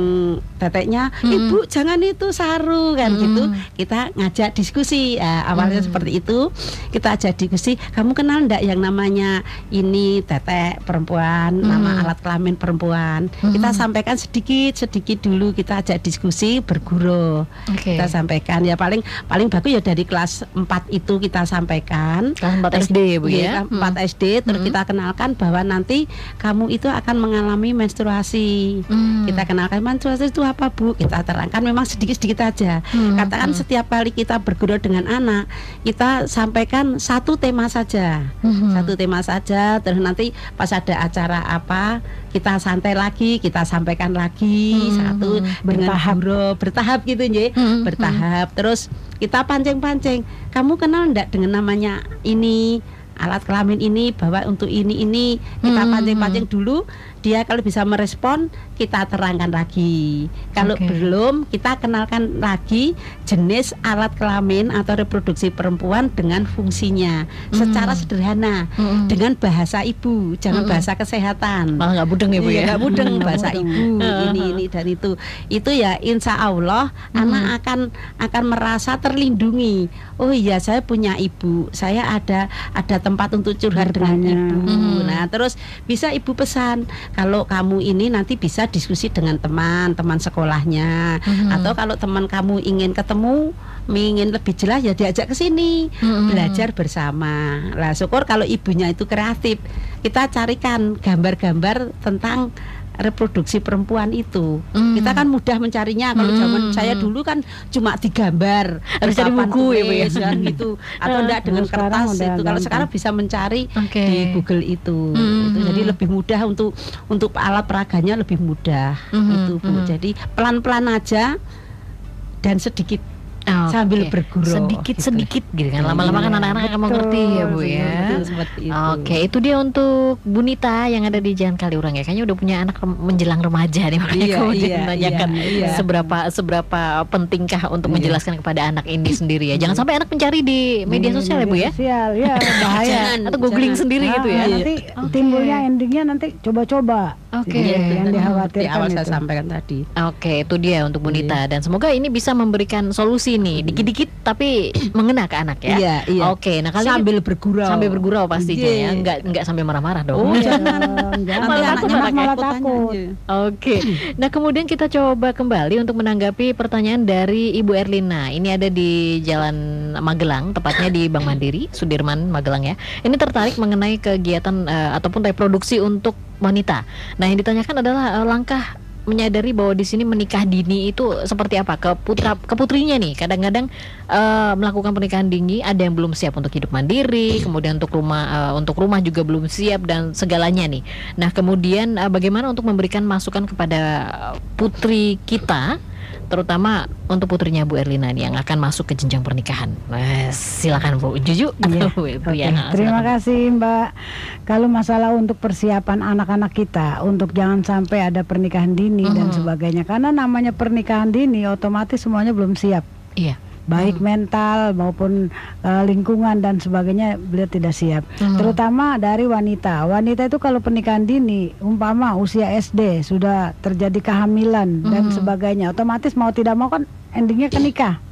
teteknya hmm. ibu jangan itu saru kan hmm. gitu kita ngajak diskusi ya, awalnya hmm. seperti itu kita ajak diskusi kamu kenal ndak yang namanya ini tetek perempuan hmm. nama alat kelamin perempuan hmm. kita sampaikan sedikit sedikit dulu kita ajak diskusi berguru okay. kita sampaikan ya paling paling bagus ya dari kelas 4 itu kita sampaikan kelas 4 SD ya Bu ya, ya 4 hmm. SD terus hmm. kita kenalkan bahwa nanti kamu itu akan mengalami menstruasi hmm. kita kenalkan menstruasi itu apa Bu kita terangkan memang sedikit-sedikit aja hmm. katakan hmm. setiap kali kita berguru dengan anak kita sampaikan satu tema saja hmm. satu tema saja terus nanti pas ada acara apa kita santai lagi kita sampaikan lagi hmm. Satu bertahap. dengan bertahap. gitu ya hmm. bertahap. Terus kita pancing-pancing. Kamu kenal enggak dengan namanya ini alat kelamin ini bahwa untuk ini ini? Kita pancing-pancing dulu dia kalau bisa merespon kita terangkan lagi kalau okay. belum kita kenalkan lagi jenis alat kelamin atau reproduksi perempuan dengan fungsinya hmm. secara sederhana hmm. dengan bahasa ibu jangan hmm. bahasa kesehatan malah nggak mudeng ibu ya nggak mudeng bahasa ibu ini ini dan itu itu ya insya Allah hmm. anak akan akan merasa terlindungi oh iya saya punya ibu saya ada ada tempat untuk curhat Bertanya. dengan ibu. Hmm. Nah, terus bisa ibu pesan kalau kamu ini nanti bisa diskusi dengan teman, teman sekolahnya hmm. atau kalau teman kamu ingin ketemu ingin lebih jelas ya diajak ke sini hmm. belajar bersama. Lah syukur kalau ibunya itu kreatif, kita carikan gambar-gambar tentang reproduksi perempuan itu. Mm. Kita kan mudah mencarinya kalau mm. zaman saya dulu kan cuma digambar harus cari buku ya, gitu atau enggak dengan kertas itu. Kalau sekarang bisa mencari okay. di Google itu. Mm. itu. Jadi lebih mudah untuk untuk alat peraganya lebih mudah mm. itu Bu. Mm. Jadi pelan-pelan aja dan sedikit oh, sambil okay. berguru sedikit gitu. sedikit gitu kan lama-lama kan anak-anak akan mengerti ya bu ya oke okay, itu dia untuk Bunita yang ada di Jalan Kaliurang ya kayaknya udah punya anak menjelang remaja nih makanya iya, kemudian iya, menanyakan iya, iya. seberapa seberapa pentingkah untuk iya. menjelaskan kepada anak ini sendiri ya jangan sampai anak mencari di media sosial ya bu ya sosial ya bahaya atau googling jangan. sendiri nah, gitu ya nanti okay. timbulnya endingnya nanti coba-coba Oke, okay. Yang dikhawatirkan di awal itu. saya sampaikan tadi. Oke, okay, itu dia untuk Bunita dan semoga ini bisa memberikan solusi nih, dikit-dikit tapi mengena ke anak ya. Iya, iya. Oke, nah kali sambil bergurau. Sambil bergurau pastinya yeah. ya, enggak enggak sambil marah-marah dong. Oh, jangan. jangan. Malah takut, malah, malah takut. Oke. Nah, kemudian kita coba kembali untuk menanggapi pertanyaan dari Ibu Erlina. Ini ada di Jalan Magelang, tepatnya di Bank Mandiri, Sudirman Magelang ya. Ini tertarik mengenai kegiatan uh, ataupun reproduksi untuk wanita. Nah, yang ditanyakan adalah uh, langkah menyadari bahwa di sini menikah dini itu seperti apa? Ke putra ke putrinya nih. Kadang-kadang uh, melakukan pernikahan dini ada yang belum siap untuk hidup mandiri kemudian untuk rumah uh, untuk rumah juga belum siap dan segalanya nih. Nah kemudian uh, bagaimana untuk memberikan masukan kepada putri kita terutama untuk putrinya Bu Erlina nih yang akan masuk ke jenjang pernikahan. Nah, silakan Bu Juju iya. atau Bu okay. ya. Terima kasih Mbak. Kalau masalah untuk persiapan anak-anak kita untuk jangan sampai ada pernikahan dini uh -huh. dan sebagainya karena namanya pernikahan dini otomatis semuanya belum siap. Iya baik hmm. mental maupun uh, lingkungan dan sebagainya beliau tidak siap. Hmm. Terutama dari wanita. Wanita itu kalau pernikahan dini umpama usia SD sudah terjadi kehamilan hmm. dan sebagainya, otomatis mau tidak mau kan endingnya ke nikah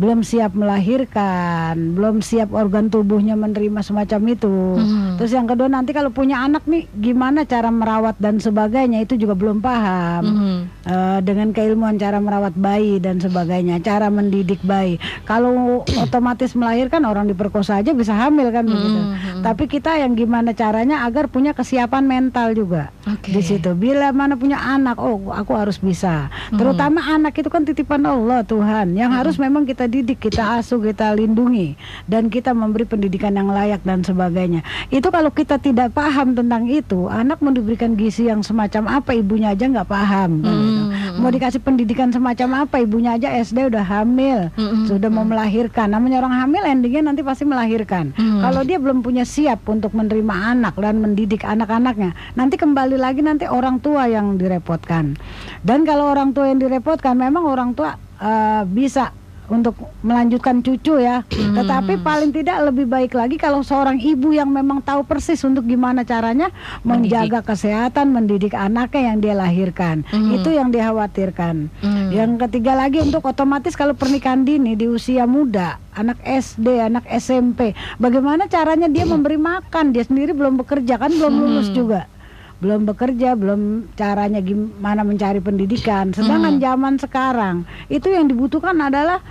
belum siap melahirkan, belum siap organ tubuhnya menerima semacam itu. Hmm. Terus yang kedua nanti kalau punya anak nih gimana cara merawat dan sebagainya itu juga belum paham. Hmm. Uh, dengan keilmuan cara merawat bayi dan sebagainya, cara mendidik bayi. Kalau otomatis melahirkan orang diperkosa aja bisa hamil kan hmm. begitu. Tapi kita yang gimana caranya agar punya kesiapan mental juga okay. di situ. Bila mana punya anak, oh aku harus bisa. Hmm. Terutama anak itu kan titipan Allah Tuhan yang hmm. harus memang kita didik, kita asuh, kita lindungi dan kita memberi pendidikan yang layak dan sebagainya. Itu kalau kita tidak paham tentang itu, anak mau diberikan gizi yang semacam apa ibunya aja nggak paham. Hmm. gitu. Mau dikasih pendidikan semacam apa ibunya aja SD udah hamil, hmm. sudah mau melahirkan. Namanya orang hamil endingnya nanti pasti melahirkan. Hmm. Kalau dia belum punya siap untuk menerima anak dan mendidik anak-anaknya, nanti kembali lagi nanti orang tua yang direpotkan. Dan kalau orang tua yang direpotkan, memang orang tua uh, bisa untuk melanjutkan cucu ya. Hmm. Tetapi paling tidak lebih baik lagi kalau seorang ibu yang memang tahu persis untuk gimana caranya mendidik. menjaga kesehatan, mendidik anaknya yang dia lahirkan. Hmm. Itu yang dikhawatirkan. Hmm. Yang ketiga lagi untuk otomatis kalau pernikahan dini di usia muda, anak SD, anak SMP, bagaimana caranya dia memberi makan? Dia sendiri belum bekerja kan belum lulus hmm. juga belum bekerja, belum caranya gimana mencari pendidikan. Sedangkan hmm. zaman sekarang itu yang dibutuhkan adalah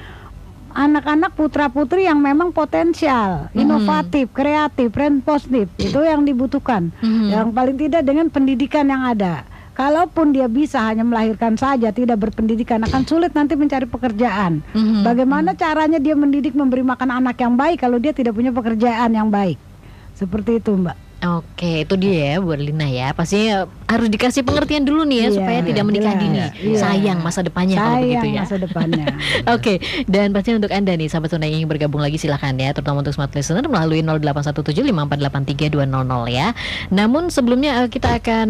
anak-anak putra-putri yang memang potensial, hmm. inovatif, kreatif, positif. Itu yang dibutuhkan. Hmm. Yang paling tidak dengan pendidikan yang ada. Kalaupun dia bisa hanya melahirkan saja, tidak berpendidikan, akan sulit nanti mencari pekerjaan. hmm Bagaimana caranya dia mendidik, memberi makan anak yang baik kalau dia tidak punya pekerjaan yang baik? Seperti itu, Mbak. Oke, itu dia ya Bu Lina ya. Pasti harus dikasih pengertian dulu nih ya iya, supaya tidak menikah jelas. dini. Iya. Sayang masa depannya Sayang kalau begitu ya. masa depannya. Oke, dan pasti untuk Anda nih sahabat Sunda yang ingin bergabung lagi silahkan ya, terutama untuk smart listener melalui 081754832200 ya. Namun sebelumnya eh, kita akan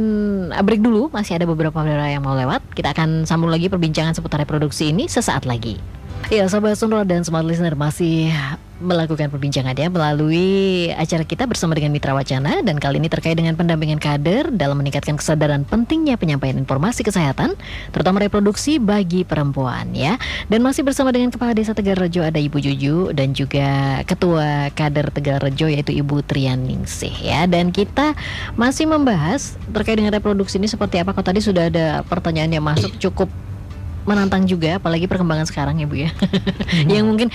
eh, break dulu, masih ada beberapa saudara yang mau lewat. Kita akan sambung lagi perbincangan seputar reproduksi ini sesaat lagi. Ya, sahabat Sonora dan smart listener masih melakukan perbincangan ya melalui acara kita bersama dengan Mitra Wacana dan kali ini terkait dengan pendampingan kader dalam meningkatkan kesadaran pentingnya penyampaian informasi kesehatan terutama reproduksi bagi perempuan ya. Dan masih bersama dengan Kepala Desa Tegal Rejo ada Ibu Juju dan juga Ketua Kader Tegal Rejo yaitu Ibu Trian Ningsih ya. Dan kita masih membahas terkait dengan reproduksi ini seperti apa. Kalau tadi sudah ada pertanyaan yang masuk cukup menantang juga apalagi perkembangan sekarang ya Bu ya. yang mungkin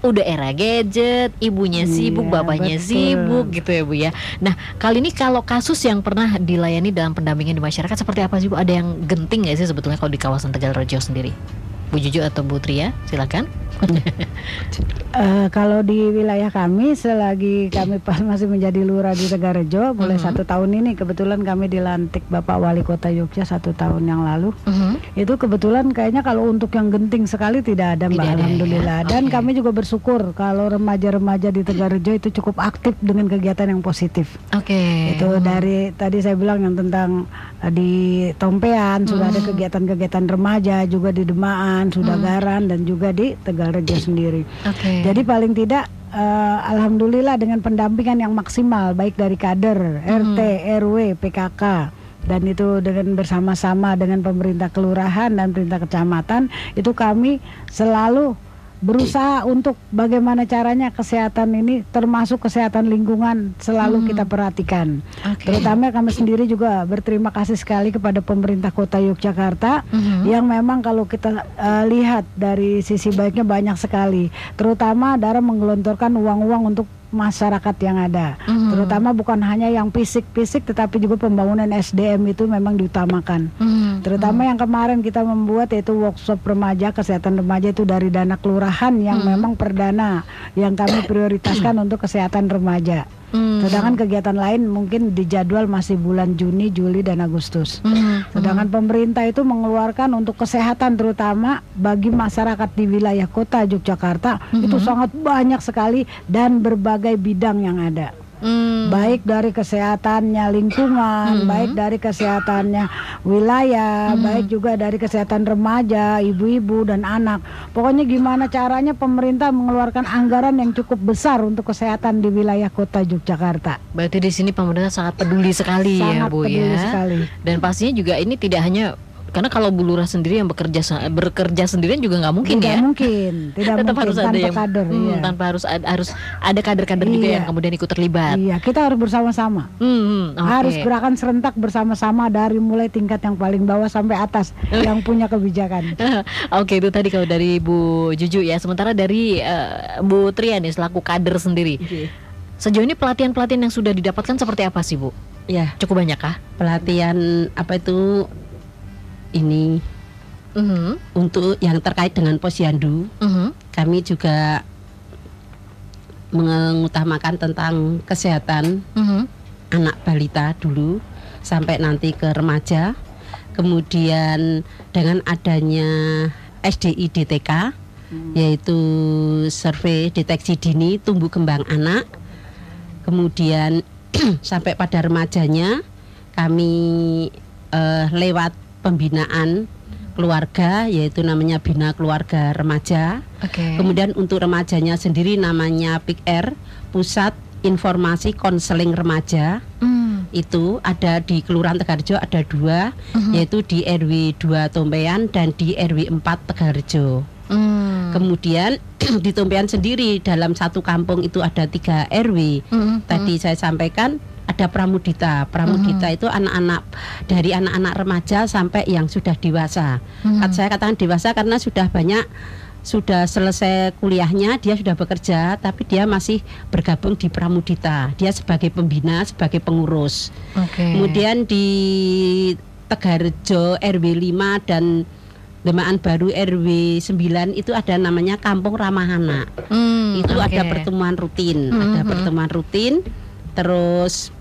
udah era gadget, ibunya iya, sibuk, bapaknya betul. sibuk gitu ya Bu ya. Nah, kali ini kalau kasus yang pernah dilayani dalam pendampingan di masyarakat seperti apa sih Bu? Ada yang genting nggak sih sebetulnya kalau di kawasan Tegal Rejo sendiri? Bu Juju atau Bu Tria, silakan. Uh, kalau di wilayah kami selagi kami pas masih menjadi lurah di Tegarejo mulai uh -huh. satu tahun ini kebetulan kami dilantik Bapak Wali Kota Yogyakarta satu tahun yang lalu uh -huh. itu kebetulan kayaknya kalau untuk yang genting sekali tidak ada Mbak tidak Alhamdulillah ya. dan okay. kami juga bersyukur kalau remaja-remaja di Tegarejo itu cukup aktif dengan kegiatan yang positif. Oke. Okay. Itu uh -huh. dari tadi saya bilang yang tentang uh, di Tompean uh -huh. sudah ada kegiatan-kegiatan remaja juga di Demaan, sudah uh -huh. Dan juga di Rejo sendiri. Okay. Jadi paling tidak uh, alhamdulillah dengan pendampingan yang maksimal baik dari kader, hmm. RT, RW, PKK dan itu dengan bersama-sama dengan pemerintah kelurahan dan pemerintah kecamatan itu kami selalu berusaha untuk bagaimana caranya kesehatan ini termasuk kesehatan lingkungan selalu hmm. kita perhatikan. Okay. Terutama kami sendiri juga berterima kasih sekali kepada pemerintah Kota Yogyakarta hmm. yang memang kalau kita uh, lihat dari sisi baiknya banyak sekali, terutama dalam menggelontorkan uang-uang untuk masyarakat yang ada, mm-hmm. terutama bukan hanya yang fisik-fisik, tetapi juga pembangunan SDM itu memang diutamakan. Mm-hmm. Terutama mm-hmm. yang kemarin kita membuat yaitu workshop remaja kesehatan remaja itu dari dana kelurahan yang mm-hmm. memang perdana yang kami prioritaskan untuk kesehatan remaja. Hmm. Sedangkan kegiatan lain mungkin dijadwal masih bulan Juni, Juli dan Agustus. Hmm. Sedangkan pemerintah itu mengeluarkan untuk kesehatan terutama bagi masyarakat di wilayah kota Yogyakarta hmm. itu sangat banyak sekali dan berbagai bidang yang ada hmm. baik dari kesehatannya lingkungan, hmm. baik dari kesehatannya wilayah, hmm. baik juga dari kesehatan remaja, ibu-ibu dan anak. Pokoknya gimana caranya pemerintah mengeluarkan anggaran yang cukup besar untuk kesehatan di wilayah kota Yogyakarta. Berarti di sini pemerintah sangat peduli sekali ya, sangat ya, Bu peduli ya. Sekali. Dan pastinya juga ini tidak hanya karena kalau Bu Lurah sendiri yang bekerja bekerja sendirian juga nggak mungkin tidak ya. mungkin, tidak Tetap mungkin harus tanpa ada yang, kader. Hmm, iya. Tanpa harus ada, harus ada kader-kader iya. juga yang kemudian ikut terlibat. Iya, kita harus bersama-sama. Hmm, hmm okay. Harus gerakan serentak bersama-sama dari mulai tingkat yang paling bawah sampai atas yang punya kebijakan. Oke, okay, itu tadi kalau dari Bu Juju ya. Sementara dari uh, Bu Trian nih selaku kader sendiri. Okay. Sejauh ini pelatihan-pelatihan yang sudah didapatkan seperti apa sih, Bu? Ya, cukup banyak kah? Pelatihan apa itu ini uh -huh. untuk yang terkait dengan posyandu, uh -huh. kami juga mengutamakan tentang kesehatan uh -huh. anak balita dulu sampai nanti ke remaja. Kemudian dengan adanya SDI DTK hmm. yaitu survei deteksi dini tumbuh kembang anak. Kemudian sampai pada remajanya kami uh, lewat pembinaan keluarga yaitu namanya Bina Keluarga Remaja. Okay. Kemudian untuk remajanya sendiri namanya PIKR Pusat Informasi Konseling Remaja. Mm. Itu ada di Kelurahan Tegarjo ada dua, mm-hmm. yaitu di RW 2 Tompean dan di RW 4 Tegarjo. Mm. Kemudian di Tompean sendiri dalam satu kampung itu ada tiga RW. Mm-hmm. Tadi saya sampaikan ada pramudita. Pramudita mm -hmm. itu anak-anak dari anak-anak remaja sampai yang sudah dewasa. Mm -hmm. Saya katakan dewasa karena sudah banyak sudah selesai kuliahnya, dia sudah bekerja, tapi dia masih bergabung di Pramudita. Dia sebagai pembina, sebagai pengurus. Okay. Kemudian di Tegarjo RW 5 dan Demaan Baru RW 9 itu ada namanya Kampung Ramah Anak. Hmm, itu okay. ada pertemuan rutin, hmm, ada pertemuan rutin. Terus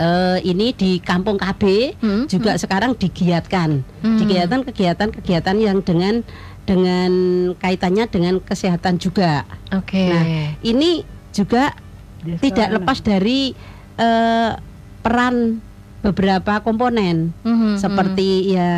uh, ini di Kampung KB hmm, juga hmm. sekarang digiatkan, hmm. digiatkan kegiatan-kegiatan yang dengan dengan kaitannya dengan kesehatan juga. Oke. Okay. Nah, ini juga Desa tidak lepas dari uh, peran beberapa komponen hmm, hmm, seperti hmm. ya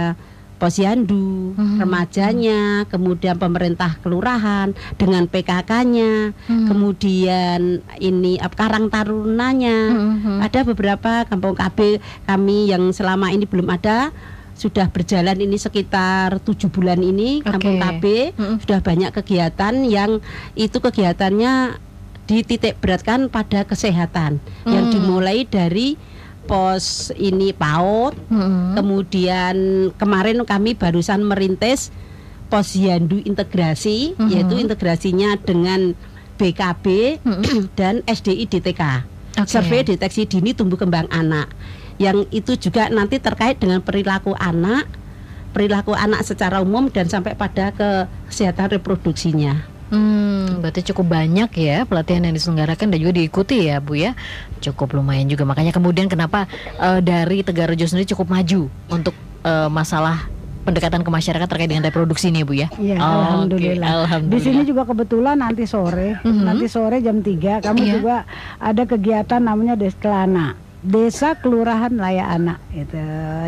posyandu, hmm. remajanya, kemudian pemerintah kelurahan dengan PKK-nya, hmm. kemudian ini Karang Tarunanya, hmm. ada beberapa kampung KB kami yang selama ini belum ada sudah berjalan ini sekitar tujuh bulan ini okay. kampung KB hmm. sudah banyak kegiatan yang itu kegiatannya dititik beratkan pada kesehatan hmm. yang dimulai dari pos ini PAUD hmm. kemudian kemarin kami barusan merintis pos Yandu integrasi hmm. yaitu integrasinya dengan BKB hmm. dan SDI DTK okay. survei deteksi dini tumbuh kembang anak yang itu juga nanti terkait dengan perilaku anak perilaku anak secara umum dan sampai pada kesehatan reproduksinya. Hmm, berarti cukup banyak ya pelatihan yang diselenggarakan dan juga diikuti ya Bu ya. Cukup lumayan juga. Makanya kemudian kenapa uh, dari Tegarejo sendiri cukup maju untuk uh, masalah pendekatan ke masyarakat terkait dengan reproduksi ini Bu ya. Iya, oh, alhamdulillah. Okay. alhamdulillah. Di sini juga kebetulan nanti sore, mm -hmm. nanti sore jam 3 kami yeah. juga ada kegiatan namanya Deskelana. Desa Kelurahan Laya Anak itu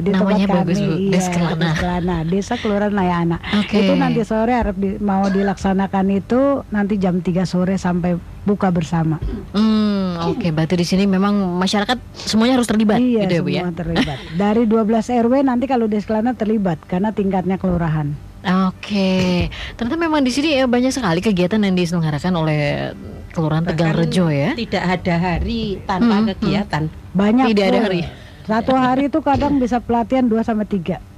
di Namanya tempat bagus, kami Bu. Iya, Deskelana. Desa Kelurahan Laya Anak. Okay. Itu nanti sore harap di, mau dilaksanakan itu nanti jam 3 sore sampai buka bersama. Hmm, oke okay. berarti di sini memang masyarakat semuanya harus terlibat iya, gitu ya, Bu ya. terlibat. Dari 12 RW nanti kalau Deskelana terlibat karena tingkatnya kelurahan. Oke, ternyata memang di sini ya banyak sekali kegiatan yang diselenggarakan oleh Kelurahan Tegal Rejo ya. Tidak ada hari tanpa hmm, kegiatan. Banyak. Tidak ada hari. Satu hari itu kadang bisa pelatihan 2 sampai 3.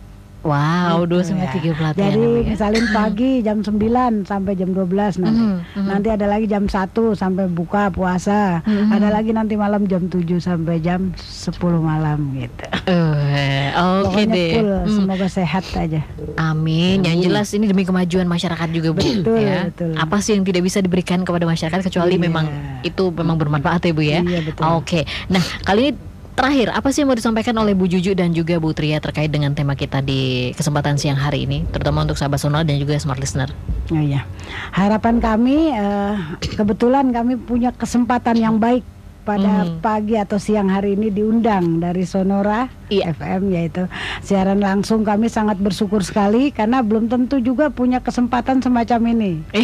Wow, gitu, dua sampai ya. tiga pelatihan. Jadi ya. misalnya pagi jam 9 sampai jam 12 nanti. Mm -hmm. Nanti ada lagi jam 1 sampai buka puasa. Mm -hmm. Ada lagi nanti malam jam 7 sampai jam 10 malam gitu. Uh, Oke okay deh. Full, mm. Semoga sehat aja. Amin. Amin. Yang jelas ini demi kemajuan masyarakat juga Bu. Betul, ya. betul. Apa sih yang tidak bisa diberikan kepada masyarakat kecuali iya. memang itu memang bermanfaat ya Bu ya. Iya, betul. Oke. Okay. Nah, kali ini Terakhir, apa sih yang mau disampaikan oleh Bu Juju dan juga Bu Tria terkait dengan tema kita di kesempatan siang hari ini, terutama untuk sahabat sonora dan juga smart listener? Oh iya, harapan kami uh, kebetulan kami punya kesempatan yang baik pada hmm. pagi atau siang hari ini diundang dari Sonora iya. FM yaitu siaran langsung kami sangat bersyukur sekali karena belum tentu juga punya kesempatan semacam ini.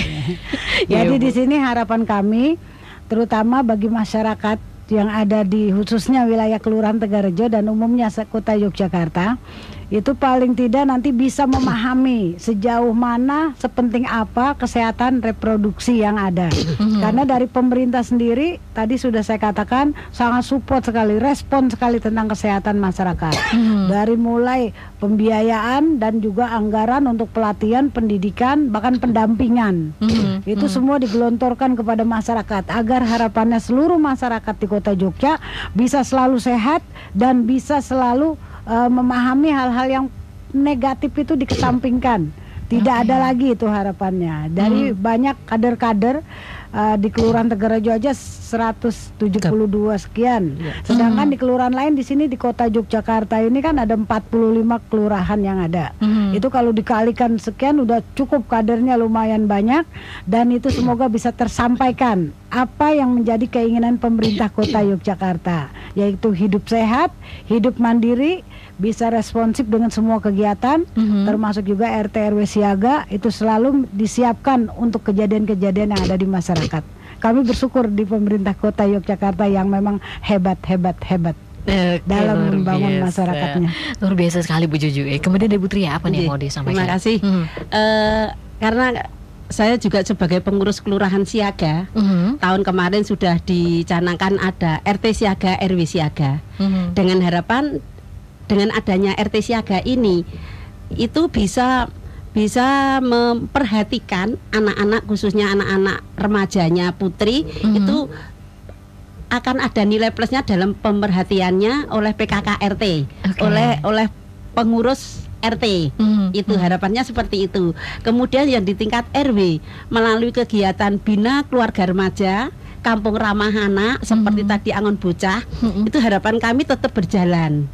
Iya, Jadi di sini harapan kami terutama bagi masyarakat yang ada di khususnya wilayah Kelurahan Tegarejo dan umumnya kota Yogyakarta itu paling tidak nanti bisa memahami sejauh mana sepenting apa kesehatan reproduksi yang ada. Mhm. Karena dari pemerintah sendiri tadi sudah saya katakan sangat support sekali, respon sekali tentang kesehatan masyarakat. Mhm. Dari mulai pembiayaan dan juga anggaran untuk pelatihan, pendidikan, bahkan pendampingan. Mhm. Itu semua digelontorkan kepada masyarakat agar harapannya seluruh masyarakat di Kota Jogja bisa selalu sehat dan bisa selalu uh, memahami hal-hal yang negatif itu dikesampingkan. Tidak okay. ada lagi itu harapannya. Dari hmm. banyak kader-kader uh, di Kelurahan Tegarejo aja 172 sekian. Ya. Sedangkan hmm. di kelurahan lain di sini di Kota Yogyakarta ini kan ada 45 kelurahan yang ada. Hmm. Itu kalau dikalikan sekian udah cukup kadernya lumayan banyak dan itu semoga bisa tersampaikan apa yang menjadi keinginan pemerintah Kota Yogyakarta yaitu hidup sehat, hidup mandiri, bisa responsif dengan semua kegiatan mm-hmm. termasuk juga RT RW siaga itu selalu disiapkan untuk kejadian-kejadian yang ada di masyarakat. Kami bersyukur di pemerintah kota Yogyakarta yang memang hebat hebat hebat. Oke, dalam membangun biasa. masyarakatnya. Luar biasa sekali Bu Juju. Eh, kemudian Ibu Tria apa nih yang mau disampaikan? Terima kasih. Hmm. Uh, karena saya juga sebagai pengurus kelurahan siaga uh-huh. tahun kemarin sudah dicanangkan ada RT siaga RW siaga uh-huh. dengan harapan dengan adanya RT siaga ini itu bisa bisa memperhatikan anak-anak khususnya anak-anak remajanya putri mm-hmm. itu akan ada nilai plusnya dalam pemerhatiannya oleh PKK RT okay. oleh oleh pengurus RT mm-hmm. itu harapannya seperti itu kemudian yang di tingkat RW melalui kegiatan bina keluarga remaja kampung ramah anak seperti mm-hmm. tadi angon bocah mm-hmm. itu harapan kami tetap berjalan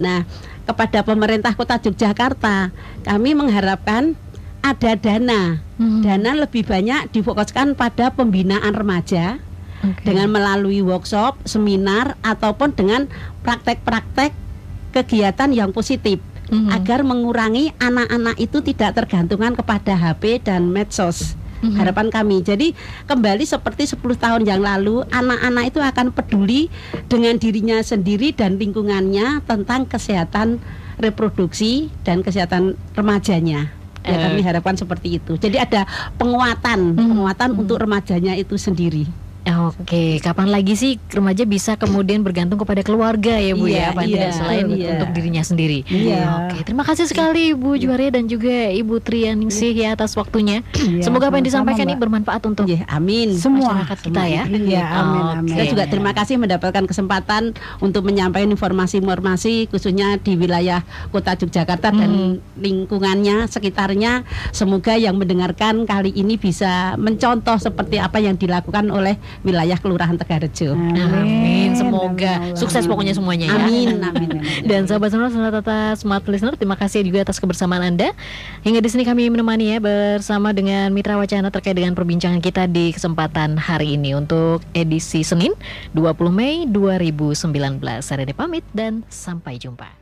Nah, kepada pemerintah Kota Yogyakarta, kami mengharapkan ada dana. Hmm. Dana lebih banyak difokuskan pada pembinaan remaja okay. dengan melalui workshop, seminar ataupun dengan praktek-praktek kegiatan yang positif hmm. agar mengurangi anak-anak itu tidak tergantungan kepada HP dan medsos. Mm-hmm. Harapan kami. Jadi kembali seperti 10 tahun yang lalu, anak-anak itu akan peduli dengan dirinya sendiri dan lingkungannya tentang kesehatan reproduksi dan kesehatan remajanya. Ya kami eh. harapkan seperti itu. Jadi ada penguatan, mm-hmm. penguatan mm-hmm. untuk remajanya itu sendiri. Oke, kapan lagi sih remaja bisa kemudian bergantung kepada keluarga ya Bu ya, iya, ya, paling iya, tidak selain iya. untuk dirinya sendiri. Iya. Oke, terima kasih sekali Bu iya. Juwaria dan juga Ibu Trianingsih ya atas waktunya. Iya, Semoga apa yang disampaikan ini bermanfaat untuk iya, amin semua masyarakat kita ya. Iya, amin, amin. Kita juga terima kasih mendapatkan kesempatan untuk menyampaikan informasi-informasi khususnya di wilayah Kota Yogyakarta hmm. dan lingkungannya sekitarnya. Semoga yang mendengarkan kali ini bisa mencontoh seperti apa yang dilakukan oleh wilayah Kelurahan Tegarejo. Amin. Amin. Semoga amin. sukses pokoknya semuanya ya. Amin. Amin. Dan sahabat semua sahabat tata smart listener, terima kasih juga atas kebersamaan Anda. Hingga di sini kami menemani ya bersama dengan Mitra Wacana terkait dengan perbincangan kita di kesempatan hari ini untuk edisi Senin 20 Mei 2019. Saya Rene pamit dan sampai jumpa.